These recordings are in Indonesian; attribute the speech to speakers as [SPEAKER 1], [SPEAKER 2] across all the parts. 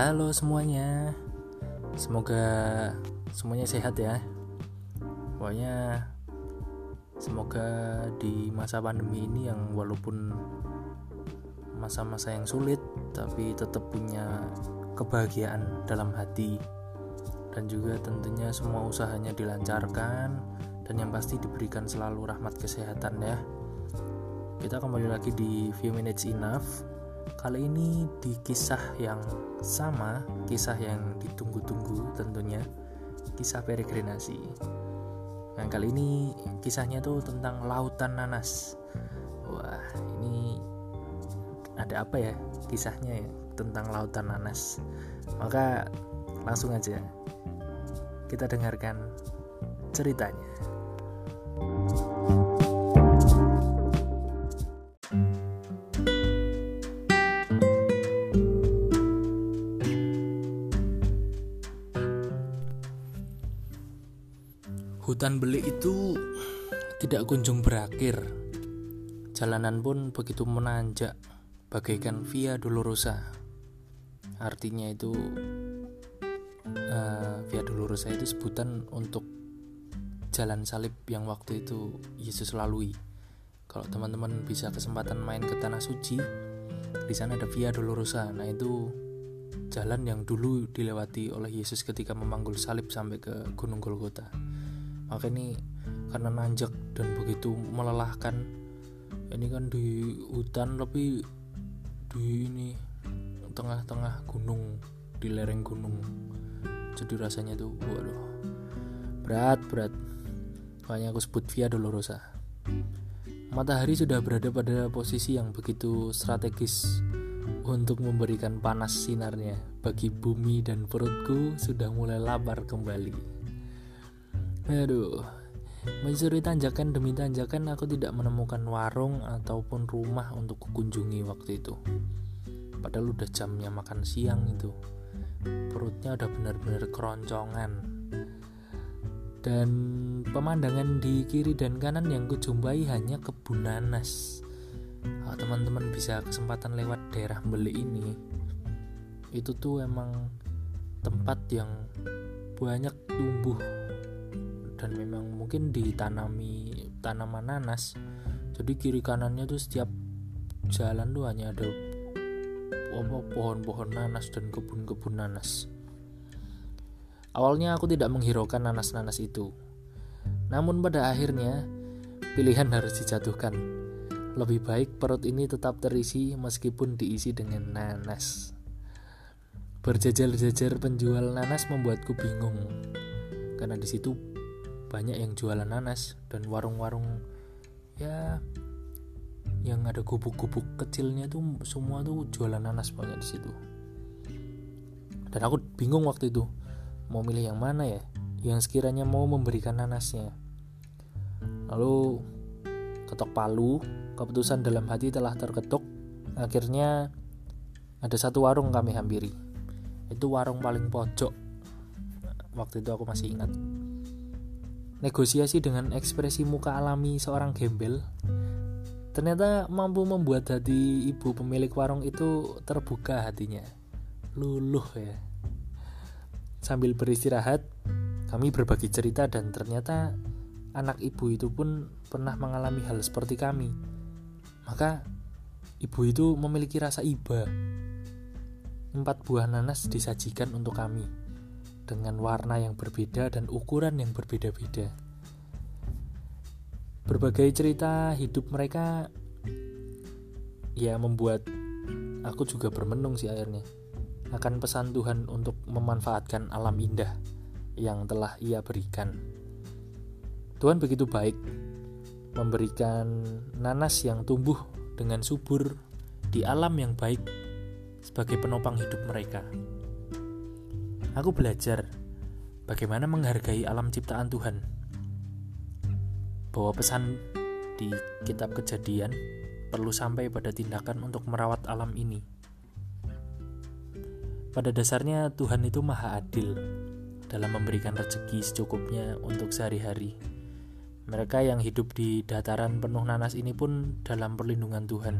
[SPEAKER 1] Halo semuanya, semoga semuanya sehat ya. Pokoknya semoga di masa pandemi ini yang walaupun masa-masa yang sulit, tapi tetap punya kebahagiaan dalam hati dan juga tentunya semua usahanya dilancarkan dan yang pasti diberikan selalu rahmat kesehatan ya. Kita kembali lagi di Few Minutes Enough Kali ini di kisah yang sama, kisah yang ditunggu-tunggu tentunya, kisah peregrinasi. Nah, kali ini kisahnya tuh tentang lautan nanas. Wah, ini ada apa ya kisahnya ya tentang lautan nanas? Maka langsung aja kita dengarkan ceritanya. Hutan belik itu tidak kunjung berakhir. Jalanan pun begitu menanjak, bagaikan Via Dolorosa. Artinya itu uh, Via Dolorosa itu sebutan untuk jalan salib yang waktu itu Yesus lalui. Kalau teman-teman bisa kesempatan main ke tanah suci, di sana ada Via Dolorosa. Nah itu jalan yang dulu dilewati oleh Yesus ketika memanggul salib sampai ke Gunung Golgota maka ini karena nanjak dan begitu melelahkan ini kan di hutan tapi di ini tengah-tengah gunung di lereng gunung. Jadi rasanya tuh waduh berat berat. Makanya aku sebut Via Dolorosa. Matahari sudah berada pada posisi yang begitu strategis untuk memberikan panas sinarnya. Bagi bumi dan perutku sudah mulai lapar kembali. Aduh, menyusuri tanjakan demi tanjakan aku tidak menemukan warung ataupun rumah untuk kukunjungi waktu itu. Padahal udah jamnya makan siang itu. Perutnya udah benar-benar keroncongan. Dan pemandangan di kiri dan kanan yang kujumpai hanya kebun nanas. Teman-teman bisa kesempatan lewat daerah Beli ini, itu tuh emang tempat yang banyak tumbuh dan memang mungkin ditanami tanaman nanas. Jadi kiri kanannya tuh setiap jalan tuh hanya ada pohon-pohon nanas dan kebun-kebun nanas. Awalnya aku tidak menghiraukan nanas-nanas itu. Namun pada akhirnya pilihan harus dijatuhkan. Lebih baik perut ini tetap terisi meskipun diisi dengan nanas. Berjajar-jajar penjual nanas membuatku bingung. Karena di situ banyak yang jualan nanas dan warung-warung ya yang ada gubuk-gubuk kecilnya tuh semua tuh jualan nanas banyak di situ. Dan aku bingung waktu itu mau milih yang mana ya yang sekiranya mau memberikan nanasnya. Lalu ketok palu keputusan dalam hati telah terketuk akhirnya ada satu warung kami hampiri. Itu warung paling pojok waktu itu aku masih ingat negosiasi dengan ekspresi muka alami seorang gembel. Ternyata mampu membuat hati ibu pemilik warung itu terbuka hatinya. Luluh ya. Sambil beristirahat kami berbagi cerita dan ternyata anak ibu itu pun pernah mengalami hal seperti kami. Maka ibu itu memiliki rasa iba. Empat buah nanas disajikan untuk kami dengan warna yang berbeda dan ukuran yang berbeda-beda. Berbagai cerita hidup mereka ya membuat aku juga bermenung sih akhirnya akan pesan Tuhan untuk memanfaatkan alam indah yang telah Ia berikan. Tuhan begitu baik memberikan nanas yang tumbuh dengan subur di alam yang baik sebagai penopang hidup mereka aku belajar bagaimana menghargai alam ciptaan Tuhan. Bahwa pesan di kitab Kejadian perlu sampai pada tindakan untuk merawat alam ini. Pada dasarnya Tuhan itu maha adil dalam memberikan rezeki secukupnya untuk sehari-hari. Mereka yang hidup di dataran penuh nanas ini pun dalam perlindungan Tuhan.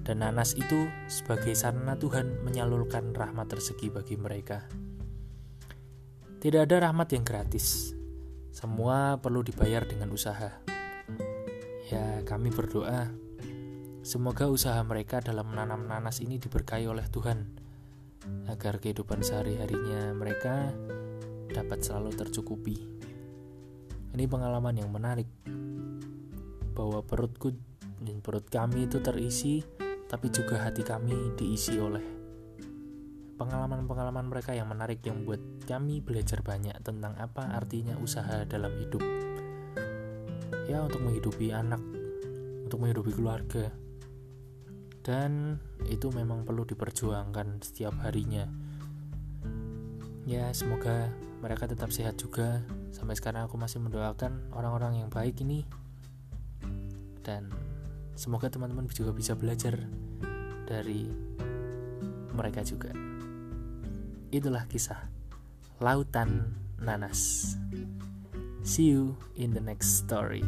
[SPEAKER 1] Dan nanas itu sebagai sarana Tuhan menyalurkan rahmat rezeki bagi mereka. Tidak ada rahmat yang gratis. Semua perlu dibayar dengan usaha. Ya, kami berdoa semoga usaha mereka dalam menanam nanas ini diberkahi oleh Tuhan agar kehidupan sehari-harinya mereka dapat selalu tercukupi. Ini pengalaman yang menarik bahwa perutku dan perut kami itu terisi tapi juga hati kami diisi oleh pengalaman-pengalaman mereka yang menarik yang buat kami belajar banyak tentang apa artinya usaha dalam hidup. Ya, untuk menghidupi anak, untuk menghidupi keluarga. Dan itu memang perlu diperjuangkan setiap harinya. Ya, semoga mereka tetap sehat juga. Sampai sekarang aku masih mendoakan orang-orang yang baik ini. Dan Semoga teman-teman juga bisa belajar dari mereka juga. Itulah kisah Lautan Nanas. See you in the next story.